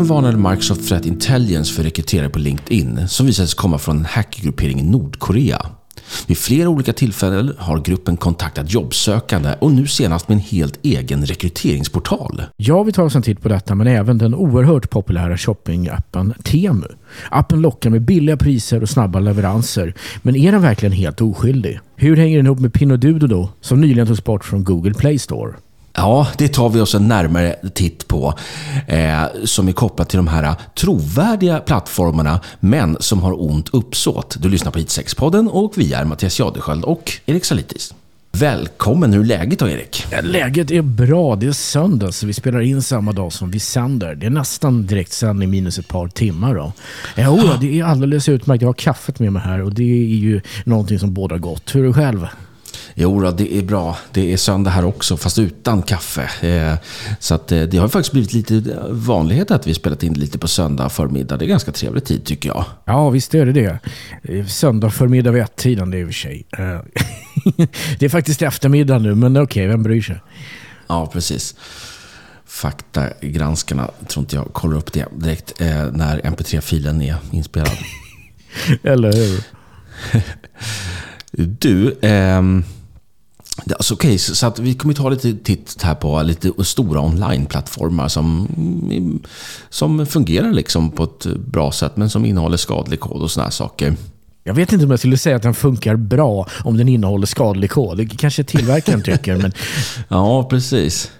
Nyligen varnade Microsoft Threat Intelligence för rekryterare på LinkedIn som visade sig komma från en hackergruppering i Nordkorea. Vid flera olika tillfällen har gruppen kontaktat jobbsökande och nu senast med en helt egen rekryteringsportal. Ja, vi tar oss en titt på detta, men även den oerhört populära shoppingappen Temu. Appen lockar med billiga priser och snabba leveranser. Men är den verkligen helt oskyldig? Hur hänger den ihop med Pinduoduo då, som nyligen togs bort från Google Play Store? Ja, det tar vi oss en närmare titt på. Eh, som är kopplat till de här trovärdiga plattformarna, men som har ont uppsåt. Du lyssnar på IT6-podden och vi är Mattias Jadesköld och Erik Salitis. Välkommen, hur är läget då Erik? Läget är bra. Det är söndag så vi spelar in samma dag som vi sänder. Det är nästan direktsändning minus ett par timmar. Då. Eh, oh, jo, det är alldeles utmärkt. Jag har kaffet med mig här och det är ju någonting som båda gott. Hur är du själv? Jo, då, det är bra. Det är söndag här också, fast utan kaffe. Eh, så att, eh, det har faktiskt blivit lite vanlighet att vi spelat in lite på söndag förmiddag. Det är ganska trevlig tid tycker jag. Ja, visst är det det. Eh, söndag förmiddag vid ett-tiden, det är i och för sig. det är faktiskt eftermiddag nu, men okej, okay, vem bryr sig? Ja, precis. Faktagranskarna tror inte jag kollar upp det direkt när mp3-filen är inspelad. Eller hur? du, ehm... Alltså, okay, så att vi kommer ta lite titt här på lite stora online-plattformar som, som fungerar liksom på ett bra sätt men som innehåller skadlig kod och sådana saker. Jag vet inte om jag skulle säga att den funkar bra om den innehåller skadlig kod. Det kanske tillverkaren tycker. Men... Ja, precis.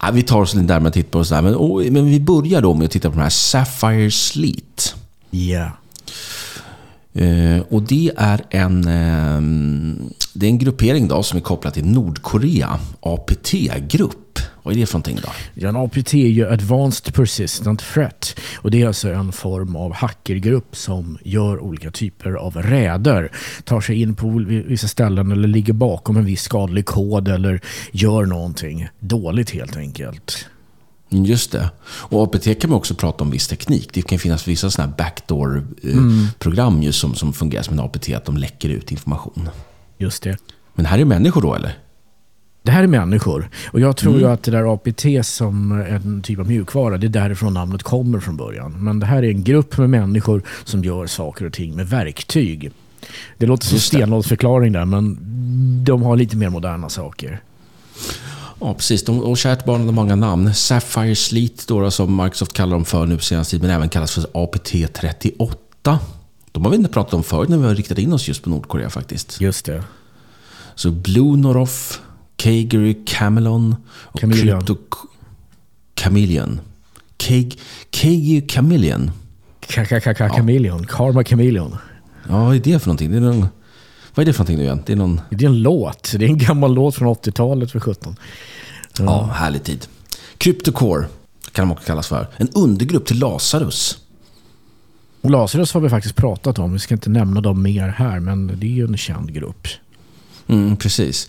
Ja, vi tar oss lite närmare titt på det. Men, men vi börjar då med att titta på den här Sapphire Sleet. Ja. Yeah. Eh, och det är en, eh, det är en gruppering då som är kopplad till Nordkorea, APT-grupp. Vad är det för någonting då? Ja, en APT är ju Advanced Persistent Threat. Och det är alltså en form av hackergrupp som gör olika typer av räder. Tar sig in på vissa ställen eller ligger bakom en viss skadlig kod eller gör någonting dåligt helt enkelt. Just det. Och APT kan man också prata om viss teknik. Det kan finnas vissa sådana backdoor-program mm. som, som fungerar som en APT, att de läcker ut information. Just det. Men här är människor då, eller? Det här är människor. Och jag tror mm. att det där APT som en typ av mjukvara, det är därifrån namnet kommer från början. Men det här är en grupp med människor som gör saker och ting med verktyg. Det låter som stenåldersförklaring där, men de har lite mer moderna saker. Ja, precis. De, och kärt barn har många namn. Sapphire Sleet då, som Microsoft kallar dem för nu på senaste tid, men även kallas för APT38. De har vi inte pratat om förut när vi har riktat in oss just på Nordkorea faktiskt. Just det. Så Blue Noroff, Kagery Camelon och Chameleon. Crypto... Chameleon. Kagery Chameleon. Chameleon. Karma Chameleon. Ja, vad är det för någonting? Det är någon... Vad är det för någonting nu igen? Det är, någon... det är en låt. Det är en gammal låt från 80-talet för 17. Mm. Ja, härlig tid. Cryptocore kan de också kallas för. En undergrupp till Lazarus. Och Lazarus har vi faktiskt pratat om. Vi ska inte nämna dem mer här, men det är ju en känd grupp. Mm, precis.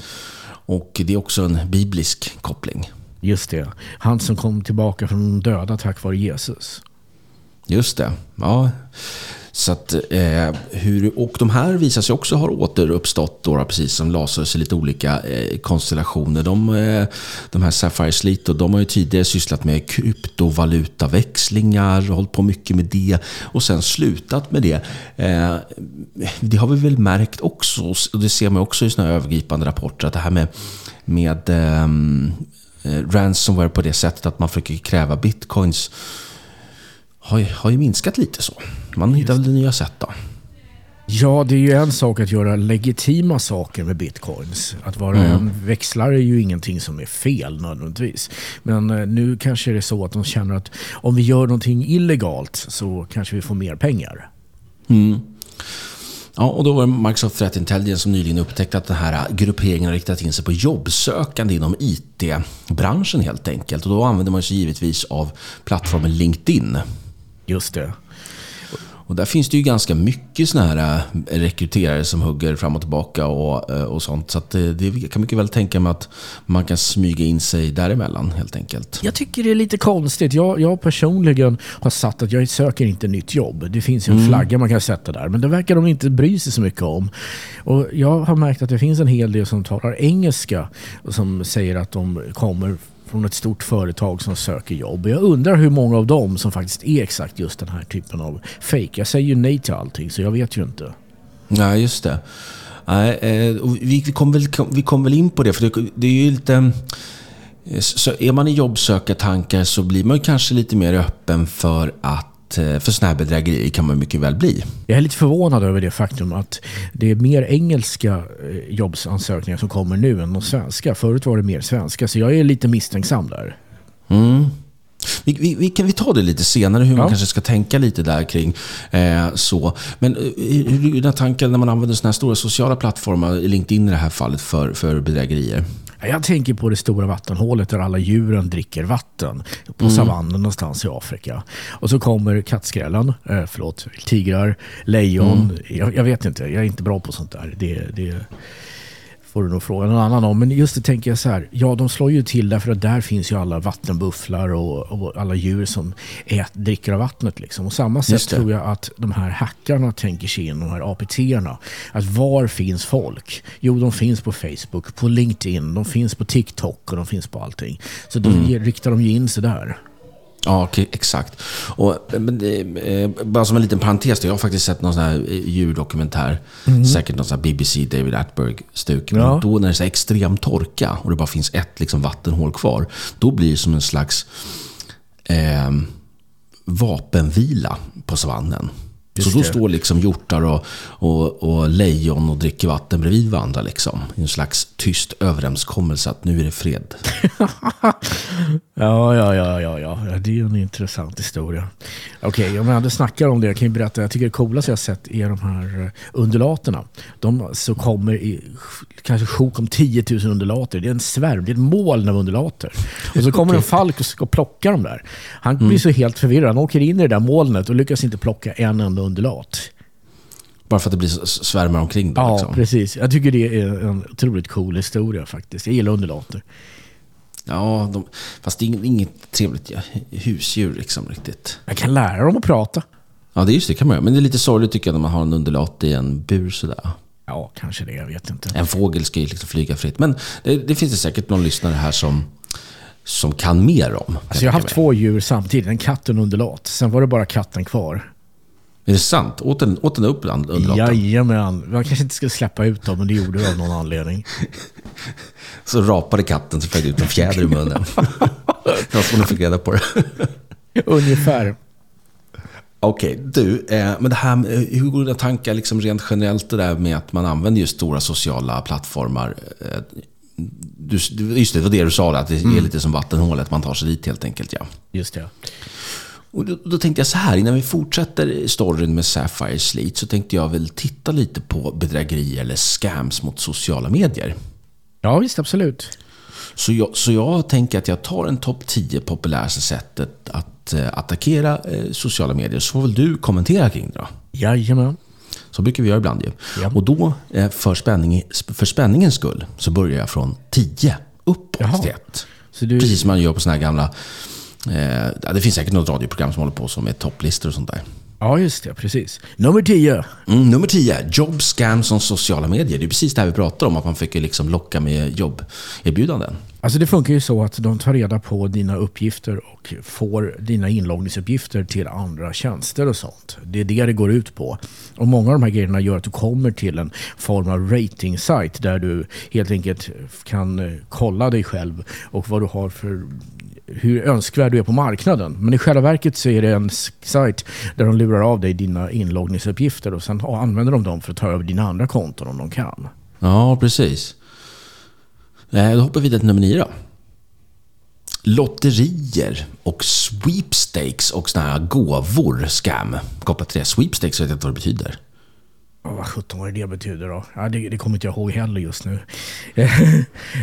Och det är också en biblisk koppling. Just det. Han som kom tillbaka från de döda tack vare Jesus. Just det. Ja. Så att, eh, hur, och de här visar sig också ha återuppstått, då, precis som Lazarus i lite olika eh, konstellationer. De, eh, de här Sapphire och de har ju tidigare sysslat med kryptovalutaväxlingar, hållit på mycket med det och sen slutat med det. Eh, det har vi väl märkt också, och det ser man också i sådana här övergripande rapporter, att det här med, med ehm, eh, ransomware på det sättet att man försöker kräva bitcoins har, har ju minskat lite så. Man hittar väl nya sätt då. Ja, det är ju en sak att göra legitima saker med bitcoins. Att vara mm. en växlare är ju ingenting som är fel nödvändigtvis. Men eh, nu kanske det är så att de känner att om vi gör någonting illegalt så kanske vi får mer pengar. Mm. Ja, och då var det Microsoft Threat Intelligence som nyligen upptäckte att den här grupperingen har riktat in sig på jobbsökande inom IT-branschen helt enkelt. Och då använder man sig givetvis av plattformen LinkedIn. Just det. Och där finns det ju ganska mycket såna här äh, rekryterare som hugger fram och tillbaka och, äh, och sånt. Så att det, det kan mycket väl tänka mig att man kan smyga in sig däremellan helt enkelt. Jag tycker det är lite konstigt. Jag, jag personligen har satt att jag söker inte nytt jobb. Det finns ju en mm. flagga man kan sätta där. Men det verkar de inte bry sig så mycket om. Och jag har märkt att det finns en hel del som talar engelska och som säger att de kommer från ett stort företag som söker jobb. Jag undrar hur många av dem som faktiskt är exakt just den här typen av fake. Jag säger ju nej till allting, så jag vet ju inte. Nej, just det. Nej, eh, vi, kommer väl, vi kom väl in på det, för det, det är ju lite... Eh, så är man i jobbsökartankar så blir man kanske lite mer öppen för att eh, för sådana här bedrägerier kan man mycket väl bli. Jag är lite förvånad över det faktum att det är mer engelska eh, jobbsansökningar som kommer nu än de svenska. Förut var det mer svenska, så jag är lite misstänksam där. Mm. Vi, vi, vi, kan vi ta det lite senare, hur ja. man kanske ska tänka lite där kring eh, så. Men eh, hur är dina tankar när man använder sådana här stora sociala plattformar, LinkedIn i det här fallet, för, för bedrägerier? Jag tänker på det stora vattenhålet där alla djuren dricker vatten. På mm. savannen någonstans i Afrika. Och så kommer kattskrällen, eh, förlåt, tigrar, lejon. Mm. Jag, jag, vet inte, jag är inte bra på sånt där. Det, det, får du nog fråga någon annan om. Men just det tänker jag så här, ja de slår ju till därför att där finns ju alla vattenbufflar och, och alla djur som ät, dricker av vattnet. Liksom. Och samma sätt tror jag att de här hackarna tänker sig in, de här APT-erna. Att var finns folk? Jo, de finns på Facebook, på LinkedIn, de finns på TikTok och de finns på allting. Så då mm. riktar de ju in sig där. Ja, exakt. Och, men, eh, bara som en liten parentes, då, jag har faktiskt sett någon sån här eh, djurdokumentär. Mm. Säkert någon sån här BBC David Attenborough-stuk. Men ja. då när det är extrem torka och det bara finns ett liksom, vattenhål kvar, då blir det som en slags eh, vapenvila på savannen. Just så då det. står liksom hjortar och, och, och, lejon och dricker vatten bredvid varandra. Liksom. I en slags tyst överenskommelse att nu är det fred. ja, ja, ja, ja, ja. Det är ju en intressant historia. Okej, okay, om jag hade snackar om det, jag kan ju berätta. Jag tycker det coolaste jag sett är de här eh, undulaterna. De så kommer i kanske sjok om 10 000 undulater. Det är en svärm, det är ett moln av undulater. Och så kommer okay. en falk och ska plocka dem där. Han blir mm. så helt förvirrad. Han åker in i det där molnet och lyckas inte plocka en enda undulat. Bara för att det blir svärmar omkring? Då, ja, liksom. precis. Jag tycker det är en otroligt cool historia faktiskt. Jag gillar undulater. Ja, de, fast det är inget trevligt ja, husdjur liksom riktigt. Jag kan lära dem att prata. Ja, det är just det kan man göra. Men det är lite sorgligt tycker jag när man har en undulat i en bur sådär. Ja, kanske det. Jag vet inte. En fågel ska ju liksom flyga fritt. Men det, det finns det säkert någon lyssnare här som, som kan mer om. Alltså jag har haft två djur samtidigt. En katt och en undulat. Sen var det bara katten kvar. Är det sant? Åt den, åt den upp undulaten? Jajamän. Man kanske inte skulle släppa ut dem, men det gjorde det av någon anledning. så rapade katten så flög ut en fjäder i munnen. Så hon fick reda på det. Ungefär. Okej, okay, du, eh, men det här, hur går dina tankar liksom rent generellt det där med att man använder just stora sociala plattformar? Eh, du, just det, det var det du sa, att det är mm. lite som vattenhålet, man tar sig dit helt enkelt. Ja. Just det. Och då, då, tänkte jag så här, innan vi fortsätter storyn med Sapphire Sleet så tänkte jag väl titta lite på bedrägerier eller scams mot sociala medier. Ja, visst, absolut. Så jag, så jag tänker att jag tar en topp 10 populäraste sättet att eh, attackera eh, sociala medier. Så får väl du kommentera kring det då? Jajamän. Så brukar vi göra ibland ju. Ja. Och då, eh, för, spänning, för spänningens skull, så börjar jag från 10 uppåt 1. Du... Precis som man gör på sådana här gamla Eh, det finns säkert något radioprogram som håller på som med topplistor och sånt där. Ja, just det. Precis. Nummer 10. Mm, nummer 10. Job scams som sociala medier. Det är precis det här vi pratar om, att man försöker liksom locka med jobberbjudanden. Alltså det funkar ju så att de tar reda på dina uppgifter och får dina inloggningsuppgifter till andra tjänster och sånt. Det är det det går ut på. Och många av de här grejerna gör att du kommer till en form av rating där du helt enkelt kan kolla dig själv och vad du har för hur önskvärd du är på marknaden. Men i själva verket så är det en sajt där de lurar av dig dina inloggningsuppgifter och sen använder de dem för att ta över dina andra konton om de kan. Ja, precis. Eh, då hoppar vi vidare till nummer nio då. Lotterier och sweepstakes och sådana här gåvor, scam. Kopplat till det. Sweepstakes vet jag inte vad det betyder. Oh, vad sjutton vad det betyder då? Ja, det, det kommer inte jag ihåg heller just nu.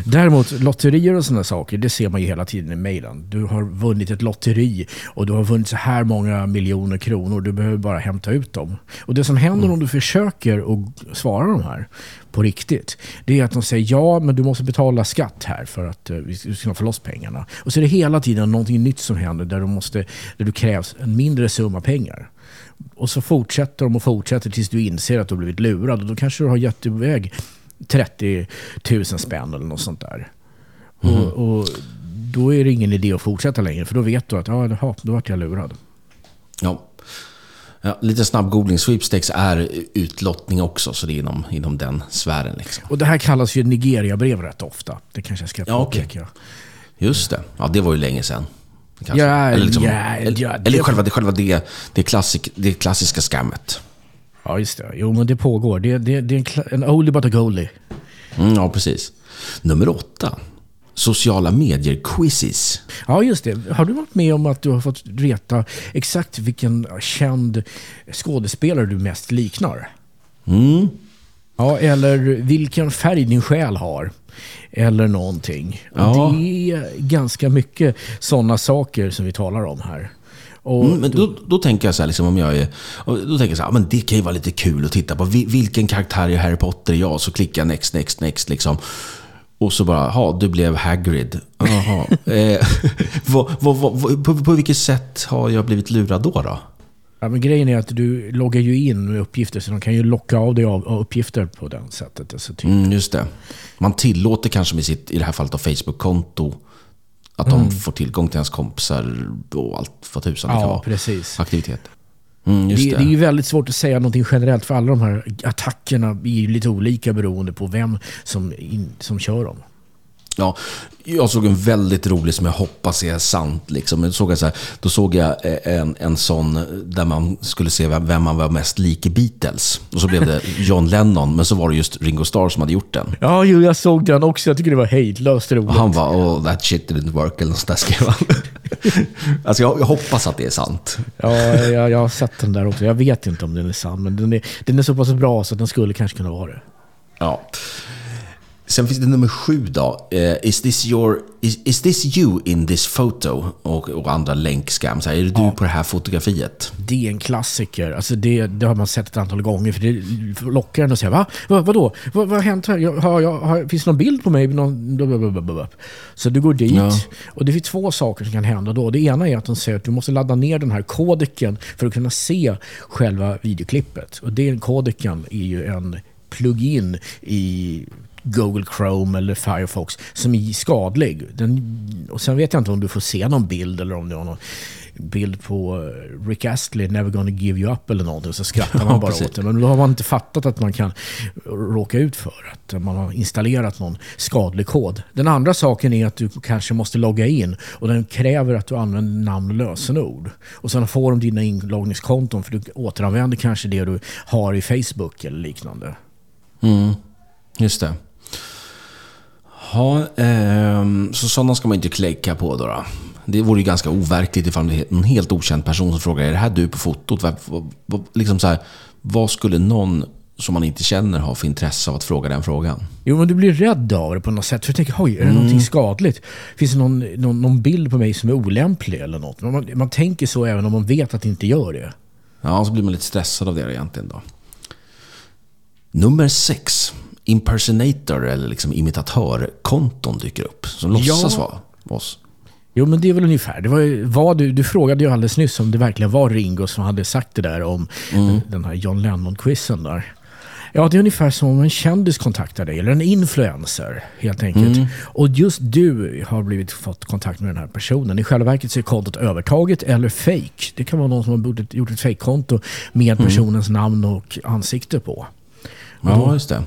Däremot lotterier och sådana saker, det ser man ju hela tiden i mejlen. Du har vunnit ett lotteri och du har vunnit så här många miljoner kronor. Du behöver bara hämta ut dem. Och det som händer mm. om du försöker att svara de här på riktigt, det är att de säger ja, men du måste betala skatt här för att uh, vi ska få loss pengarna. Och så är det hela tiden någonting nytt som händer där, du måste, där du krävs en mindre summa pengar. Och så fortsätter de och fortsätter tills du inser att du har blivit lurad. Och då kanske du har gett iväg 30 000 spänn eller något sånt där. Mm. Och, och, då är det ingen idé att fortsätta längre. För då vet du att ja, jaha, då vart jag lurad. Ja. Ja, lite snabb googling. Sweepstakes är utlottning också, så det är inom, inom den sfären. Liksom. Och det här kallas ju Nigeria-brev rätt ofta. Det kanske jag ska Ja, okej. påpeka. Just det. Ja, det var ju länge sedan. Kanske. Ja, eller liksom, ja, eller, ja, eller det- själva, det, själva det, det, klassik, det klassiska scammet. Ja, just det. Jo, men det pågår. Det, det, det är en, en oldie but a goldie. Mm, ja, precis. Nummer åtta. Sociala medier-quizzes. Ja, just det. Har du varit med om att du har fått veta exakt vilken känd skådespelare du mest liknar? Mm. Ja, eller vilken färg din själ har. Eller någonting. Ja. Det är ganska mycket sådana saker som vi talar om här. Och Mm, men då, då tänker jag så här, liksom, om jag är, då tänker jag så här, men det kan ju vara lite kul att titta på. Vi- Vilken karaktär i Harry Potter är jag? Så klickar jag next, next, next liksom. Och så bara, ja, du blev Hagrid. Jaha. eh, vad, vad, på, på vilket sätt har jag blivit lurad då? då? Ja, men grejen är att du loggar ju in med uppgifter så de kan ju locka av dig av, av uppgifter på det sättet. Alltså typ. Mm, just det. Man tillåter kanske med sitt, i det här fallet, Facebook-konto att de får tillgång till ens kompisar och allt vad tusan det kan vara. precis. Aktivitet. Mm, Det, det. det är ju väldigt svårt att säga någonting generellt för alla de här attackerna är ju lite olika beroende på vem som, in, som kör dem. Ja, jag såg en väldigt rolig som jag hoppas är sant. Liksom. Men såg jag så här, då såg jag eh, en, en sån där man skulle se vem, vem man var mest lik i Beatles. Och så blev det John Lennon, men så var det just Ringo Starr som hade gjort den. Ja, jo, jag såg den också. Jag tycker det var hejdlöst roligt. Och han var oh that shit didn't work eller något sånt där skrev han. alltså jag, jag hoppas att det är sant. Ja, jag, jag har sett den där också. Jag vet inte om den är sann, men den är, den är så pass bra så att den skulle kanske kunna vara det. Ja. Sen finns det nummer sju då. Eh, is, this your, is, is this you in this photo? Och, och andra länkscams. Är det du på det här fotografiet? Det är en klassiker. Alltså det, det har man sett ett antal gånger. För det lockar en att säga va? va vadå? Va, vad har hänt här? Jag, har, jag, har, finns det någon bild på mig? Någon, blablabla. så du går dit. Ja. Och det finns två saker som kan hända då. Det ena är att de säger att du måste ladda ner den här kodeken för att kunna se själva videoklippet. Och den kodeken är ju en plugin i Google Chrome eller Firefox som är skadlig. Den, och sen vet jag inte om du får se någon bild eller om du har någon bild på eh, Rick Astley, Never gonna give you up eller någonting. Så skrattar man Ja, bara precis. åt det. Men då har man inte fattat att man kan råka ut för att man har installerat någon skadlig kod. Den andra saken är att du kanske måste logga in och den kräver att du använder namn och lösenord. Och sen får de dina inloggningskonton för du återanvänder kanske det du har i Facebook eller liknande. Mm, just det. Ha, ehm, så sådana ska man inte klicka på då, då. Det vore ju ganska overkligt ifall det är en helt okänd person som frågar är det här du på fotot? Liksom så här, vad skulle någon som man inte känner ha för intresse av att fråga den frågan? Jo, men du blir rädd av det på något sätt. För du tänker, oj, är det någonting skadligt? Finns det någon, någon, någon bild på mig som är olämplig eller något? Man, man tänker så även om man vet att det inte gör det. Ja, så blir man lite stressad av det egentligen då. Nummer sex. Impersonator eller liksom imitatör-konton dyker upp. Som låtsas vara oss. Jo, men det är väl ungefär. Det var, ju- var du, du frågade ju alldeles nyss om det verkligen var Ringo som hade sagt det där om den, den här John Lennon-quizen där. Ja, det är ungefär som om en kändis kontaktar dig, eller en influencer helt enkelt. Och just du har blivit fått kontakt med den här personen. I själva verket så är kontot övertaget eller fake. Det kan vara någon som har gjort ett, fake-konto med personens namn och ansikte på. Ja, just det.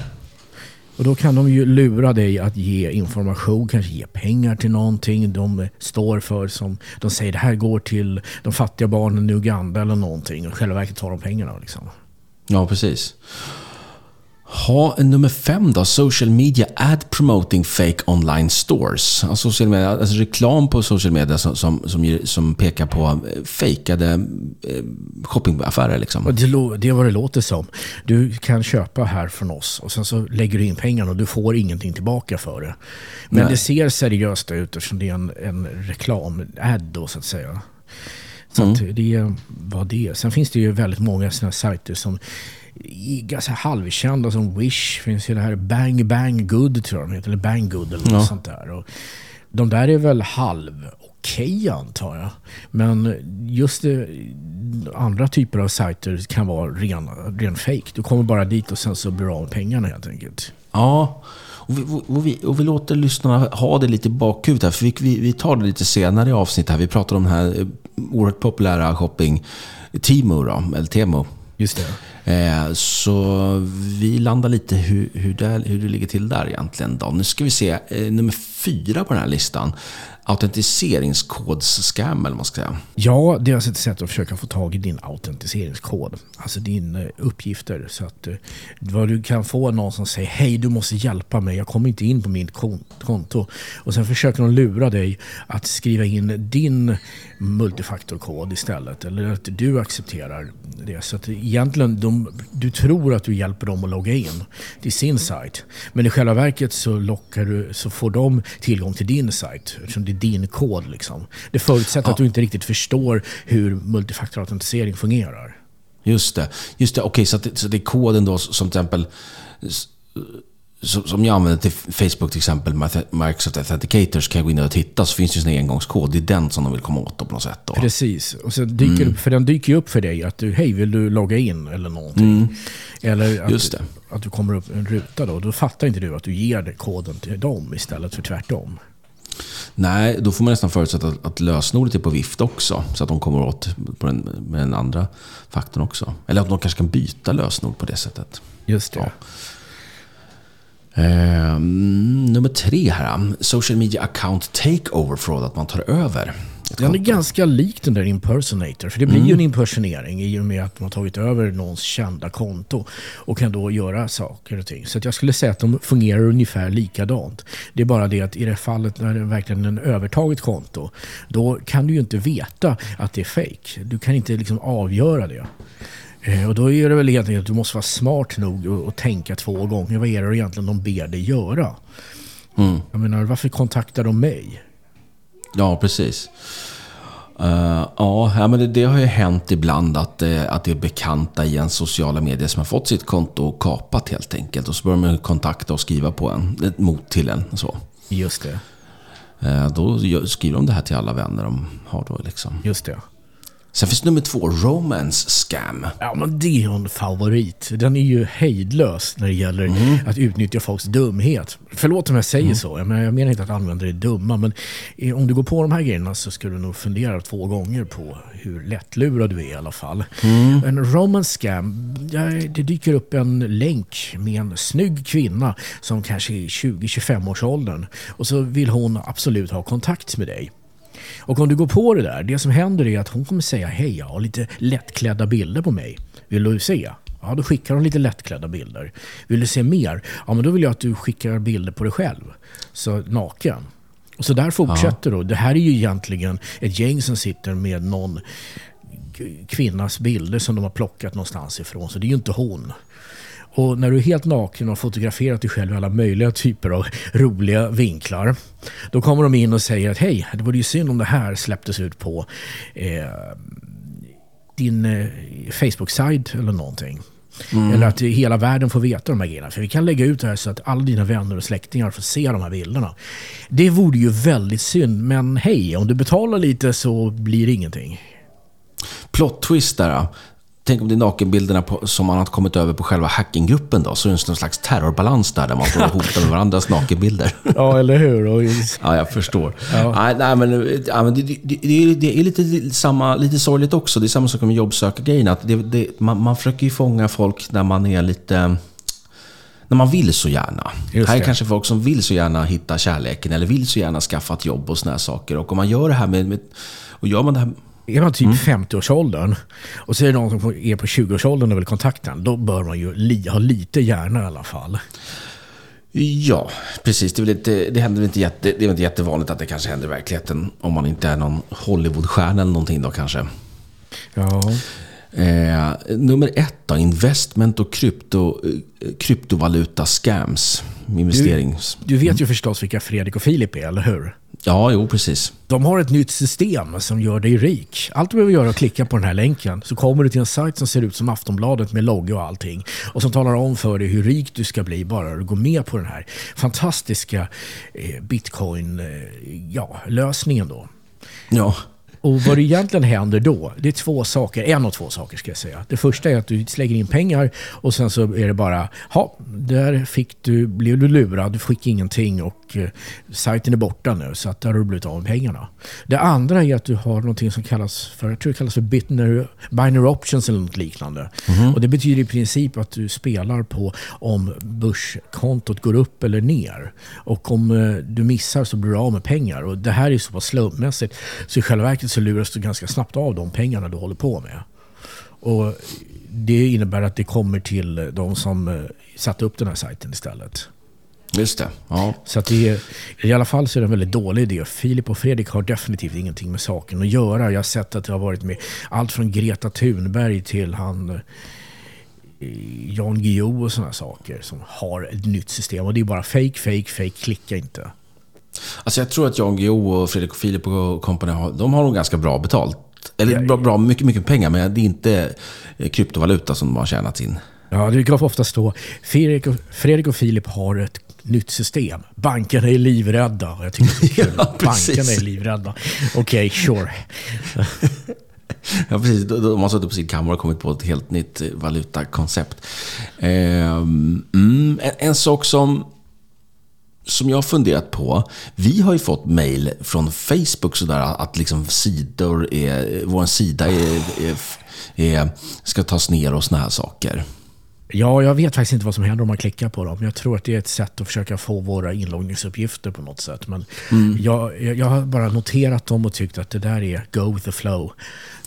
Och då kan de ju lura dig att ge information, kanske ge pengar till någonting de står för. som De säger det här går till de fattiga barnen i Uganda eller någonting. Och i själva verket tar de pengarna. Liksom. Ja, precis. Ha, nummer fem då. Social media ad promoting fake online stores. Alltså, social media, alltså reklam på social media som, som, som, som pekar på eh, fejkade eh, shoppingaffärer. Liksom. Och det, det är vad det låter som. Du kan köpa här från oss och sen så lägger du in pengarna och du får ingenting tillbaka för det. Men Nej. det ser seriöst ut eftersom det är en, en reklam-ad då så att säga. Så Mm. att det vad det. Sen finns det ju väldigt många sådana sajter som ganska halvkända som Wish. finns ju det här Bang Bang Good tror jag de heter. Eller Bang Good eller något Ja. sånt där. Och de där är väl halv okej antar jag. Men just det, andra typer av sajter kan vara ren, ren fake. Du kommer bara dit och sen så blir du av pengarna helt enkelt. Ja, Och vi, och, vi, och vi låter lyssnarna ha det lite i bakhuvudet här, för vi, vi, tar det lite senare i avsnittet här. Vi pratar om den här eh, oerhört populära shopping, Timo då, eller Temo. Just det. Eh, så vi landar lite hur, hur, det, hur det ligger till där egentligen. Då. Nu ska vi se, eh, nummer fyra på den här listan autentiseringskodscam eller vad man ska säga. Ja, det är alltså ett sätt att försöka få tag i din autentiseringskod. Alltså dina eh, uppgifter. Så att eh, vad du kan få någon som säger hej du måste hjälpa mig, jag kommer inte in på mitt konto. Och sen försöker de lura dig att skriva in din multifaktorkod istället. Eller att du accepterar det. Så att egentligen, de, du tror att du hjälper dem att logga in till sin sajt. Men i själva verket så, lockar du, så får de tillgång till din sajt. Eftersom det är din kod. Liksom. Det förutsätter ja. att du inte riktigt förstår hur multifaktorautentisering fungerar. Just det. Just det. Okej, okay, så, så det är koden då som till exempel som jag använder till Facebook till exempel, Microsoft Authenticators, kan jag gå in och titta så finns det en engångskod. Det är den som de vill komma åt på något sätt. Då. Precis, och så dyker mm. upp, för den dyker ju upp för dig att du, hej vill du logga in eller någonting. Mm. Eller att, att du kommer upp en ruta då. Då fattar inte du att du ger koden till dem istället för tvärtom. Nej, då får man nästan förutsätta att, att lösenordet är på vift också. Så att de kommer åt på den, med den andra faktorn också. Eller att de kanske kan byta lösenord på det sättet. Just det. Ja. Eh, nummer tre här. Social media account takeover fraud. Att man tar över. Den är ganska lik den där impersonator. För det blir mm. ju en impersonering i och med att man har tagit över någons kända konto och kan då göra saker och ting. Så jag skulle säga att de fungerar ungefär likadant. Det är bara det att i det fallet när det verkligen är en övertaget konto, då kan du ju inte veta att det är fake. Du kan inte liksom avgöra det. Eh, och då är det väl egentligen att du måste vara smart nog och, tänka två gånger. Vad är det egentligen de ber dig göra? Mm. Jag menar, varför kontaktar de mig? Ja, precis. Uh, ja, men det, det, har ju hänt ibland att, uh, att det är bekanta i en sociala medier som har fått sitt konto kapat helt enkelt. Och så börjar man kontakta och skriva på en, mot till en. Så. Just det. Uh, då skriver de det här till alla vänner de har då liksom. Just det. Sen finns nummer två, Romance Scam. Ja, men det är ju en favorit. Den är ju hejdlös när det gäller mm. att utnyttja folks dumhet. Förlåt om jag säger mm. så. Jag menar, jag menar inte att användare är dumma, men om du går på de här grejerna så ska du nog fundera två gånger på hur lättlurad du är i alla fall. Mm. En Romance Scam, det dyker upp en länk med en snygg kvinna som kanske är 20-25 års åldern och så vill hon absolut ha kontakt med dig. Och om du går på det där, det som händer är att hon kommer säga hej, jag har lite lättklädda bilder på mig. Vill du se? Ja, då skickar hon lite lättklädda bilder. Vill du se mer? Ja, men då vill jag att du skickar bilder på dig själv. Så naken. Och så där fortsätter ja. då. Det här är ju egentligen ett gäng som sitter med någon kvinnas bilder som de har plockat någonstans ifrån. Så det är ju inte hon. Och när du är helt naken och har fotograferat dig själv i alla möjliga typer av roliga vinklar. Då kommer de in och säger att hej, det vore ju synd om det här släpptes ut på eh, din eh, Facebook-sajt eller någonting. Mm. Eller att hela världen får veta de här grejerna. För vi kan lägga ut det här så att alla dina vänner och släktingar får se de här bilderna. Det vore ju väldigt synd, men hej, om du betalar lite så blir det ingenting. Plot twist där. Tänk om det är nakenbilderna på, som man har kommit över på själva hackinggruppen då. Så är det en slags terrorbalans där, där man står och hotar med varandras nakenbilder. Ja, eller hur? ja, jag förstår. Ja. Nej, nej, men, det, det, det, det, är lite, samma, lite sorgligt också. Det är samma sak med jobbsökargrejen. det, det, man, man försöker ju fånga folk när man är lite... När man vill så gärna. Just här är kanske folk som vill så gärna hitta kärleken eller vill så gärna skaffa ett jobb och såna här saker. Och om man gör det här med... med och gör man det här är man typ mm. 50-årsåldern och så är det någon som är på 20-årsåldern och vill kontakta en, då bör man ju li, ha lite hjärna i alla fall. Ja, precis. Det är, väl inte, det, händer inte jätte, det är inte jättevanligt att det kanske händer i verkligheten. Om man inte är någon Hollywoodstjärna eller någonting då kanske. Ja. Eh, nummer ett då, investment och krypto, eh, kryptovaluta scams. Investerings... Du, du vet ju förstås vilka Fredrik och Filip är, eller hur? Ja, jo precis. De har ett nytt system som gör dig rik. Allt du behöver göra är att klicka på den här länken så kommer du till en sajt som ser ut som Aftonbladet med logga och allting. Och som talar om för dig hur rik du ska bli bara du går med på den här fantastiska eh, bitcoin-lösningen eh, ja, då. Ja. Och vad det egentligen händer då, det är två saker. En av två saker ska jag säga. Det första är att du lägger in pengar och sen så är det bara, ja, där fick du, blev du lurad, du fick ingenting och eh, sajten är borta nu så att där har du blivit av med pengarna. Det andra är att du har någonting som kallas för, jag tror det kallas för binary, binary options eller något liknande. Och det betyder i princip att du spelar på om börskontot går upp eller ner. Och om eh, du missar så blir du av med pengar. Och det här är så pass slumpmässigt så i själva verket så luras du ganska snabbt av de pengarna du håller på med. Och det innebär att det kommer till de som eh, satte upp den här sajten istället. Just det. Ja. Så att det är, i alla fall så är det en väldigt dålig idé. Filip och Fredrik har definitivt ingenting med saken att göra. Jag har sett att det har varit med allt från Greta Thunberg till han eh, Jan Guillou och sådana saker som har ett nytt system. Och det är bara fake, fake, fake. Klicka inte. Alltså jag tror att Jan Guillou och Fredrik och Filip och company har, de har nog ganska bra betalt. Eller bra, bra mycket, mycket pengar, men det är inte eh, kryptovaluta som de har tjänat in. Ja, det brukar ofta stå Fredrik och, Fredrik och Filip har ett nytt system. Bankerna är livrädda. Jag tycker det är kul. Ja. Bankerna är livrädda. Okej, sure. Ja, precis. De de har suttit på sin kammare och kommit på ett helt nytt eh, valutakoncept. Ehm, mm, en, en sak som, som jag har funderat på. Vi har ju fått mail från Facebook sådär att liksom sidor är, vår sida är, är, är, ska tas ner och såna här saker. Ja, jag vet faktiskt inte vad som händer om man klickar på dem. Jag tror att det är ett sätt att försöka få våra inloggningsuppgifter på något sätt. Men jag, jag, jag har bara noterat dem och tyckt att det där är go with the flow.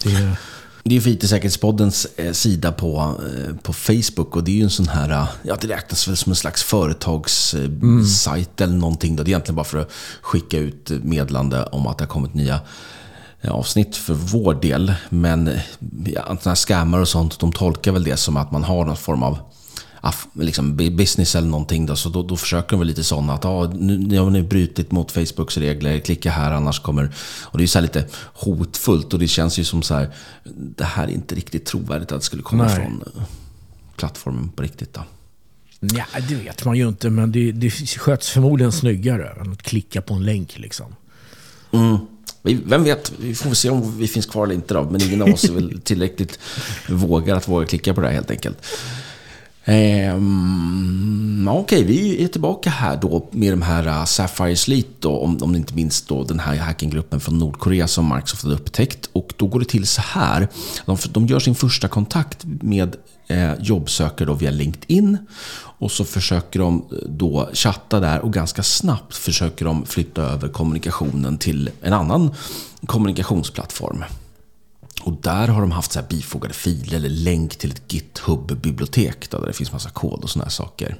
Det är, det är ju för IT-säkerhetspoddens eh, sida på, eh, på Facebook och det är ju en sån här, eh, ja det räknas väl som en slags företagssajt eller någonting. Då. Det är egentligen bara för att skicka ut meddelande om att det har kommit nya avsnitt för vår del. Men ja, såna här scammar och sånt, de tolkar väl det som att man har någon form av liksom bu- business eller någonting. Då, så då, då försöker de väl lite sådana att ah, nu, nu har ni brutit mot Facebooks regler, klicka här annars kommer... Och det är så lite hotfullt och det känns ju som så här, det här är inte riktigt trovärdigt att det skulle komma Nej. från eh, plattformen på riktigt. Då. ja, det vet man ju inte, men det, det sköts förmodligen snyggare än att klicka på en länk. Liksom. Mm. Vem vet, vi får se om vi finns kvar eller inte då. Men ingen av oss är väl tillräckligt vågar att våga klicka på det här helt enkelt. Ehm, Okej, Okej, vi är tillbaka här då med de här uh, Sapphire Sleet då, om, om ni inte minns då den här hackinggruppen från Nordkorea som Microsoft hade upptäckt. Och då går det till så här. De, de gör sin första kontakt med eh, jobbsökare då via LinkedIn. Och så försöker de äh, då chatta där och ganska snabbt försöker de flytta över kommunikationen till en annan kommunikationsplattform. Och där har de haft så här bifogade filer eller länk till ett GitHub-bibliotek där det finns massa kod och såna här saker.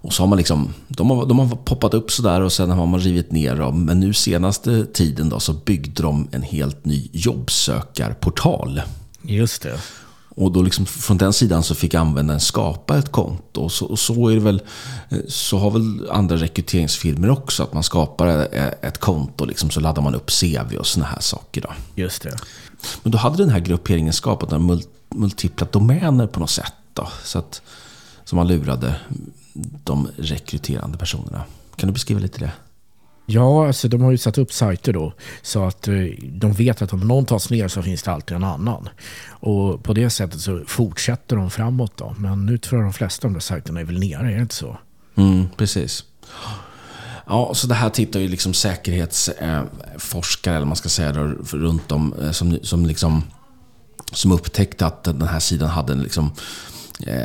Och så har man liksom, de har, de har poppat upp sådär och sen har man rivit ner dem. Men nu senaste tiden då så byggde de en helt ny jobbsökarportal. Just det. Och då liksom från den sidan så fick användaren skapa ett konto. Och så, och så är det väl, eh, så har väl andra rekryteringsfirmor också. Att man skapar ett ett konto liksom, så laddar man upp CV och såna här saker. Då. Just det. Men då hade den här grupperingen skapat mul- multipla domäner på något sätt. Då, så att, som man lurade de rekryterande personerna. Kan du beskriva lite det? Ja, alltså de har ju satt upp sajter då så att eh, de vet att om någon tas ner så finns det alltid en annan. Och på det sättet så fortsätter de framåt då. Men nu tror jag de flesta av de där sajterna är väl nere, är det inte så? Mm, precis. Ja, så det här tittar ju liksom säkerhetsforskare, eh, eller man ska säga, då, runt om eh, som, som, liksom, som upptäckte att den här sidan hade en liksom,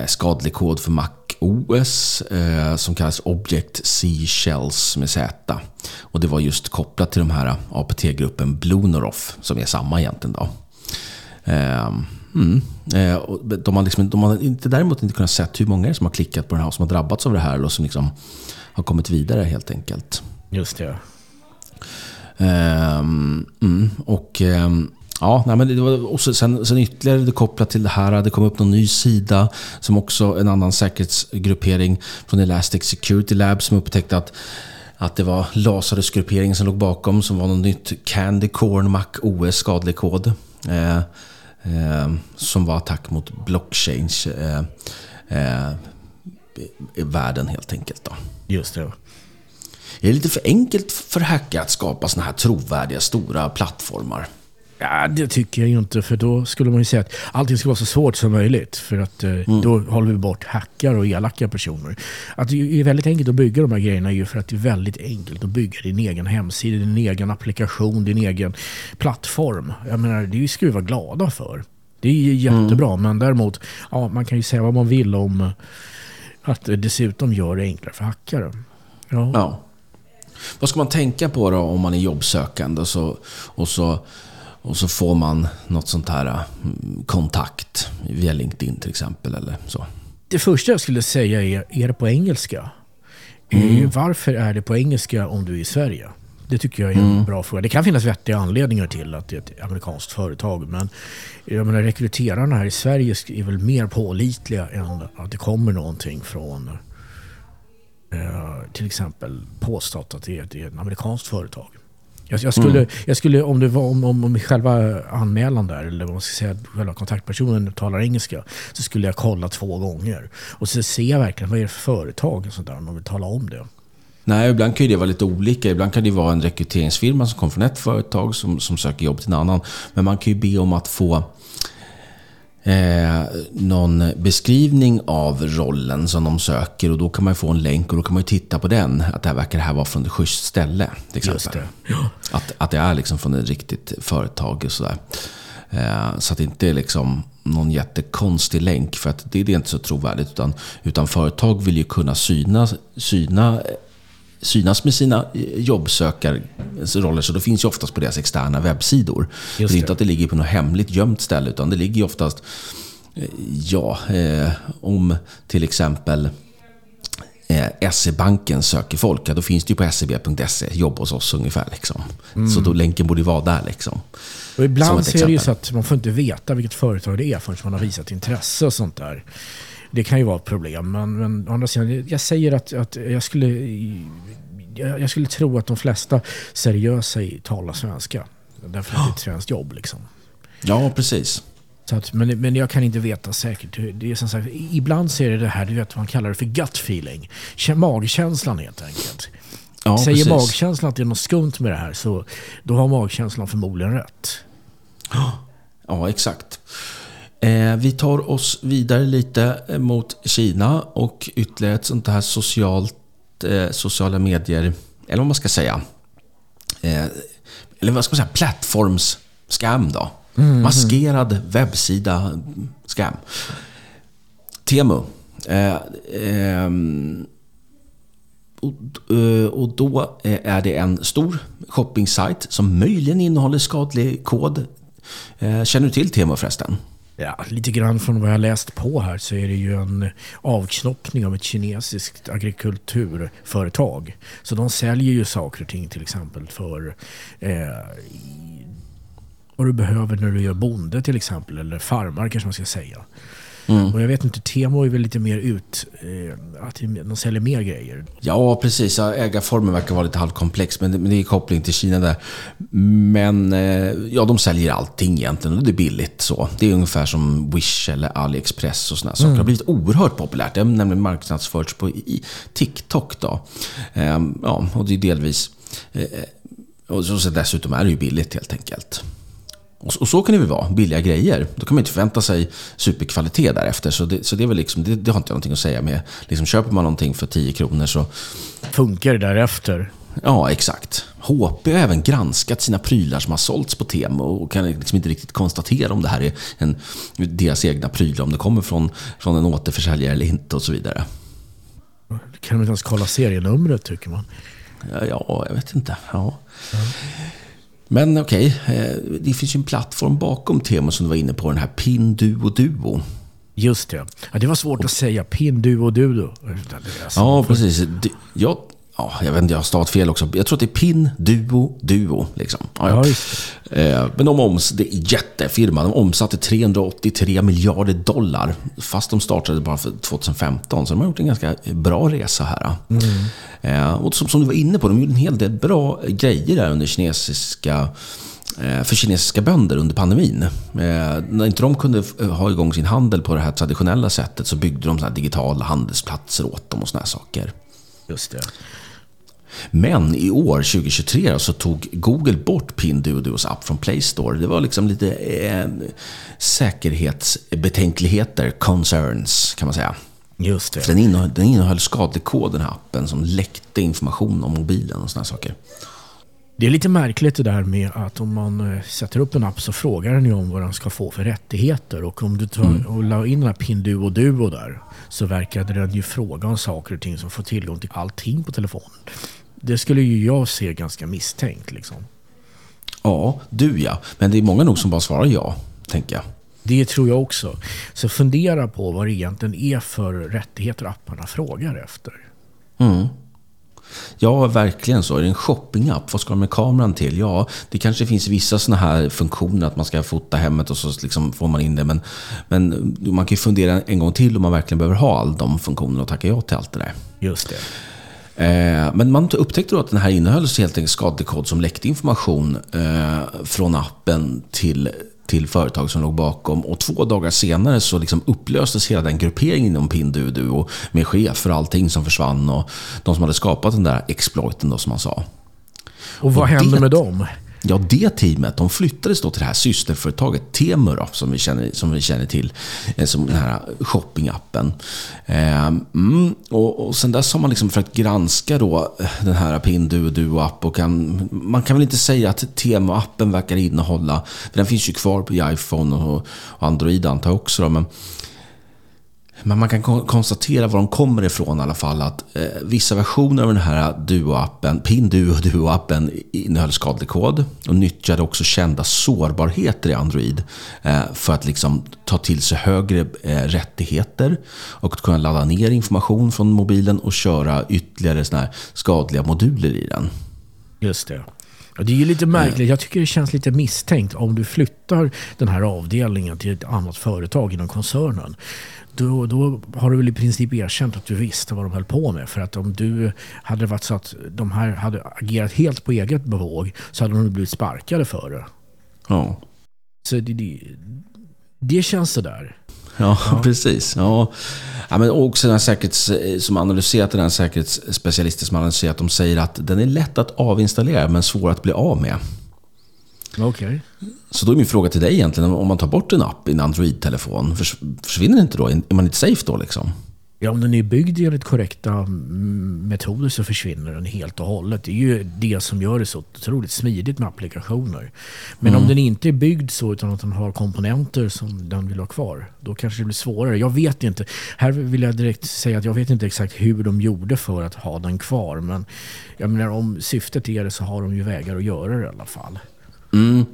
skadlig kod för Mac OS eh, som kallas Object C Shells med Z. Och det var just kopplat till de här APT-gruppen Bluenoroff som är samma egentligen. Då. Eh, mm. eh, och de, har liksom, de har inte, däremot inte kunnat se hur många som har klickat på den här och som har drabbats av det här. Eller som liksom har kommit vidare helt enkelt. Just det. Mm, och ja, nej, men det var och sen, sen ytterligare kopplat till det här. Det kom upp någon ny sida som också en annan säkerhetsgruppering från Elastic Security Lab som upptäckte att att det var Lazarus-grupperingen som låg bakom som var något nytt Candy Corn Mac OS skadlig kod. Eh, eh, som var attack mot blockchain eh, eh, i världen helt enkelt. Då. Just det. Är det lite för enkelt för hackare att skapa sådana här trovärdiga stora plattformar? Ja, det tycker jag inte. För då skulle man ju säga att allting ska vara så svårt som möjligt. För att eh, mm. då håller vi bort hackar och elaka personer. Att det är väldigt enkelt att bygga de här grejerna ju för att det är väldigt enkelt att bygga din egen hemsida, din egen applikation, din egen plattform. Jag menar, det ska vi vara glada för. Det är ju jättebra, mm. men däremot, ja, man kan ju säga vad man vill om att det dessutom gör det enklare för hackare. Ja. ja. Vad ska man tänka på då om man är jobbsökande och så, och så, och så får man något sånt här mm, kontakt via LinkedIn till exempel eller så? Det första jag skulle säga är, är det på engelska? Mm. Varför är det på engelska om du är i Sverige? Det tycker jag är en mm. bra fråga. Det kan finnas vettiga anledningar till att det är ett amerikanskt företag. Men jag menar, rekryterarna här i Sverige är väl mer pålitliga än att det kommer någonting från eh, till exempel påstått att det är, det är ett amerikanskt företag. Jag, jag, skulle, mm. jag skulle, om det var om, om, om själva anmälan där, eller vad man ska säga, själva kontaktpersonen talar engelska, så skulle jag kolla två gånger. Och så ser jag verkligen, vad är det för företag och sånt där, om de vill tala om det. Nej, ibland kan det vara lite olika. Ibland kan det vara en rekryteringsfirma som kommer från ett företag som, som söker jobb till en annan. Men man kan ju be om att få eh, någon beskrivning av rollen som de söker och då kan man få en länk och då kan man titta på den. Att det här verkar det här vara från ett schysst ställe. Just det. Ja. Att, att det är liksom från ett riktigt företag och sådär. Eh, så att det inte är liksom någon jättekonstig länk för att det, det är inte så trovärdigt. Utan, utan företag vill ju kunna syna, syna synas med sina eh, jobbsökarroller. Så då finns ju oftast på deras externa webbsidor. det. är inte att det ligger på något hemligt gömt ställe, utan det ligger ju oftast, eh, ja, eh, om till exempel eh, SE-banken söker folk, ja, då finns det ju på seb.se, jobb hos oss ungefär. Liksom. Mm. Så då länken borde vara där. Liksom. Och ibland så är det ju så att man får inte veta vilket företag det är förrän man har visat intresse och sånt där. Det kan ju vara ett problem. Men, men å andra sidan, jag säger att, att jag, skulle, jag, skulle tro att de flesta seriösa talar svenska. Därför att det är ett svenskt jobb. Liksom. Ja, precis. Så att, men, men jag kan inte veta säkert. Det är som sagt, ibland så är det det här, du vet, man kallar det för gut feeling. Magkänslan helt enkelt. Ja, Säger precis. magkänslan att det är något skumt med det här så då har magkänslan förmodligen rätt. Ja, exakt. Eh, vi tar oss vidare lite eh, mot Kina och ytterligare ett sånt här socialt, eh, sociala medier, eller vad man ska säga. Eh, eller vad ska man säga, plattforms-scam då. Mm. Maskerad webbsida-scam. Temu. Eh, ehm, och, eh, och då är det en stor shoppingsajt som möjligen innehåller skadlig kod. Känner du till Temu förresten? Ja, lite grann från vad jag läst på här så är det ju en avknoppning av ett kinesiskt agrikulturföretag. Så de säljer ju saker och ting till exempel för eh, vad du behöver när du gör bonde till exempel, eller farmar kanske man ska säga. Mm. Och jag vet inte, Temo är väl lite mer ut, eh, att de säljer mer grejer. Ja, precis. Ägarformen verkar vara lite halvkomplex, men det, men det är koppling till Kina där. Men eh, ja, de säljer allting egentligen och det är billigt. så. Det är ungefär som Wish eller AliExpress och sådana saker. Mm. Det har blivit oerhört populärt. Det har nämligen marknadsförts på TikTok. Då. Eh, ja, och det är delvis... Eh, och så dessutom är det ju billigt helt enkelt. Och så kan det väl vara, billiga grejer. Då kan man inte förvänta sig superkvalitet därefter. Så det, så det, är väl liksom, det, det har inte jag någonting att säga med. Liksom, köper man någonting för 10 kronor så... Funkar det därefter? Ja, exakt. HP har även granskat sina prylar som har sålts på Temo och kan liksom inte riktigt konstatera om det här är en, deras egna prylar, om det kommer från, från en återförsäljare eller inte och så vidare. Kan de inte ens kolla serienumret tycker man? Ja, ja jag vet inte. Ja. ja. Men okej, okay, eh, det finns ju en plattform bakom Temo som du var inne på, den här Pinduo Duo. Just det. Ja, det var svårt att säga. Pinduo Duo. Alltså, ja, precis. Jag Ja, jag vet inte, jag har stavat fel också. Jag tror att det är PIN, Duo, Duo. Liksom. Ja, ja. Eh, men de oms, det är jättefirma. De omsatte 383 miljarder dollar. Fast de startade bara för 2015. Så de har gjort en ganska bra resa här. Mm. Eh, och som, som, du var inne på, de gjorde en hel del bra grejer där under kinesiska eh, för kinesiska bönder under pandemin. När inte de kunde ha igång sin handel på det här traditionella sättet så byggde de såna digitala handelsplatser åt dem och såna här saker. Just det. Men i år, 2023, så tog Google bort Pinduoduos app från Play Store. Det var liksom lite eh, säkerhetsbetänkligheter, concerns kan man säga. Just det. För den innehöll, den innehöll skadlig kod, den här appen, som läckte information om mobilen och sådana saker. Det är lite märkligt det där med att om man eh, sätter upp en app så frågar den ju om vad den ska få för rättigheter. Och om du tar mm. och la in den här Pinduo Duo där så verkade den ju fråga om saker och ting som får tillgång till allting på telefonen. Det skulle ju jag se ganska misstänkt liksom. Ja, du ja. Men det är många nog som bara svarar ja, tänker jag. Det tror jag också. Så fundera på vad det egentligen är för rättigheter apparna frågar efter. Mm. Ja, verkligen så. Är det en shoppingapp? Vad ska de med kameran till? Ja, det kanske finns vissa sådana här funktioner att man ska fota hemmet och så liksom får man in det. Men, men man kan ju fundera en gång till om man verkligen behöver ha all de funktionerna och tacka ja till allt det där. Just det. Eh, men man upptäckte då att den här innehöll helt enkelt skadlig kod som läckte information eh, från appen till till företag som låg bakom. Och två dagar senare så liksom upplöstes hela den grupperingen inom Pinduoduo med chefer och allting som försvann och de som hade skapat den där exploiten då som man sa. Och vad och hände det, med dem? Ja, det teamet de flyttades då till det här systerföretaget Temu som, vi känner, som vi känner till. Eh, som den här shoppingappen. Ehm, mm, och, och sen dess har man liksom försökt granska då eh, den här Pinduoduo-app och kan, man kan väl inte säga att Temu-appen verkar innehålla, för den finns ju kvar på iPhone och, och Android antar jag också då, men men man kan konstatera var de kommer ifrån i alla fall. Att eh, vissa versioner av den här Duo-appen, Pinduo Duo-appen innehöll skadlig kod och nyttjade också kända sårbarheter i Android eh, för att liksom ta till sig högre eh, rättigheter och kunna ladda ner information från mobilen och köra ytterligare såna skadliga moduler i den. Just det. Det är ju lite märkligt. Jag tycker det känns lite misstänkt om du flyttar den här avdelningen till ett annat företag inom koncernen då, då har du väl i princip erkänt att du visste vad de höll på med. För att om du hade varit så att de här hade agerat helt på eget bevåg så hade de blivit sparkade för det. Ja. Så det, det, det känns sådär. Ja, ja, precis. Ja. Ja, men också den säkerhets, som analyserat den här säkerhetsspecialisten som analyserat, de säger att den är lätt att avinstallera men svår att bli av med. Okay. Så då är min fråga till dig egentligen, om man tar bort en app i en Android-telefon, försvinner inte då? Är man inte safe då liksom? Ja, om den är byggd enligt korrekta metoder så försvinner den helt och hållet. Det är ju det som gör det så otroligt smidigt med applikationer. Men mm. om den inte är byggd så utan att den har komponenter som den vill ha kvar, då kanske det blir svårare. Jag vet inte. Här vill jag direkt säga att jag vet inte exakt hur de gjorde för att ha den kvar. Men jag menar, om syftet är det så har de ju vägar att göra det i alla fall. Mm.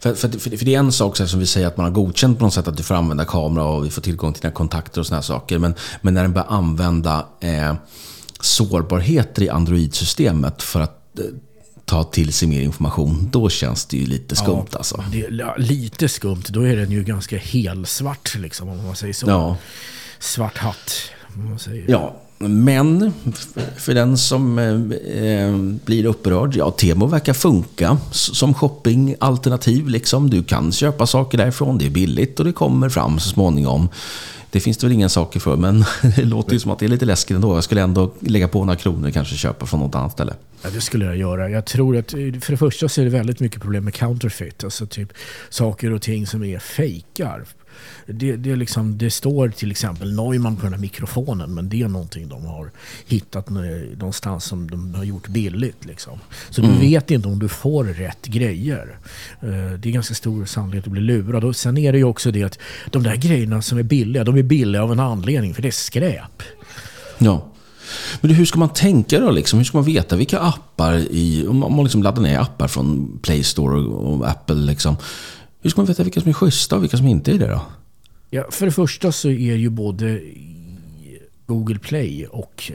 För, för, för, det är en sak som vi säger att man har godkänt på något sätt att du får använda kamera och vi får tillgång till dina kontakter och sådana saker. Men, men när den börjar använda eh, sårbarheter i Android-systemet för att eh, ta till sig mer information, då känns det ju lite skumt ja, alltså. Det, ja, lite skumt. Då är den ju ganska helsvart liksom, om man säger så. Ja. Svart hatt. Ja, men för den som eh, eh, blir upprörd, ja, Temo verkar funka som shoppingalternativ. Liksom. Du kan köpa saker därifrån, det är billigt och det kommer fram så småningom. Det finns det väl inga saker för, men det låter ju som att det är lite läskigt ändå. Jag skulle ändå lägga på några kronor och kanske köpa från något annat ställe. Ja, det skulle jag göra. Jag tror att för det första så är det väldigt mycket problem med counterfeit. Alltså typ saker och ting som är fejkar det, det, liksom, det står till exempel Neumann på den här mikrofonen men det är någonting de har hittat någonstans som de har gjort billigt. Liksom. Så mm. du vet inte om du får rätt grejer. Eh, det är ganska stor sannolikhet att bli lurad. Och sen är det ju också det att de där grejerna som är billiga, de är billiga av en anledning för det är skräp. Ja. Men hur ska man tänka då? Liksom? Hur ska man veta vilka appar i... Om man liksom laddar ner appar från Play Store och Apple. Liksom, hur ska man veta vilka som är schyssta och vilka som inte är det då? Ja, för det första så är ju både Google Play och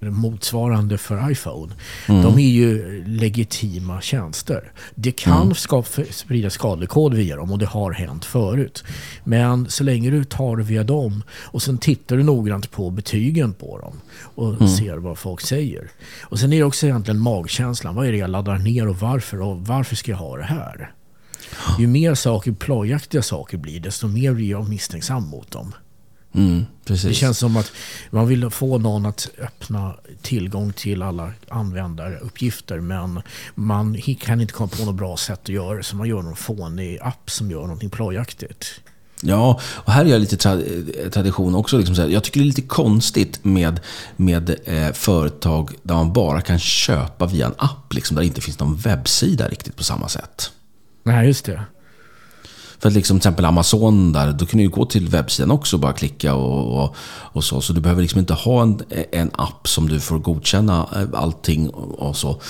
uh, motsvarande för iPhone. Mm. De är ju legitima tjänster. Det kan mm. skapa, sprida skadlig kod via dem och det har hänt förut. Men så länge du tar det via dem och sen tittar du noggrant på betygen på dem och mm. ser vad folk säger. Och sen är det också egentligen magkänslan. Vad är det jag laddar ner och varför? Och varför ska jag ha det här? Ju mer saker, plojaktiga saker blir, desto mer blir jag misstänksam mot dem. Mm. Det känns som att man vill få någon att öppna tillgång till alla användaruppgifter men man kan inte komma på något bra sätt att göra det så man gör någon fånig app som gör någonting plojaktigt. Ja, och här är jag lite tra tradition också. Liksom så här, jag tycker det är lite konstigt med, med eh, företag där man bara kan köpa via en app. Liksom, där det inte finns någon webbsida riktigt på samma sätt. Nej, just det. För att liksom, till exempel Amazon där, då kan du ju gå till webbsidan också och bara klicka och, och, och, så. Så du behöver liksom inte ha en, en app som du får godkänna eh, allting och, och så.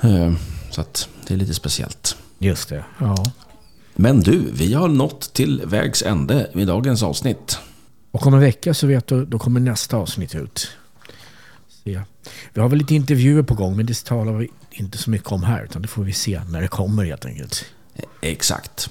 Eh, så att det är lite speciellt. Just det, ja. Men du, vi har nått till vägs ände i dagens avsnitt. Och om en vecka så vet du, då kommer nästa avsnitt ut. Se. Vi har väl lite intervjuer på gång, men det talar vi inte så mycket om här. Utan det får vi se när det kommer helt enkelt. Exakt.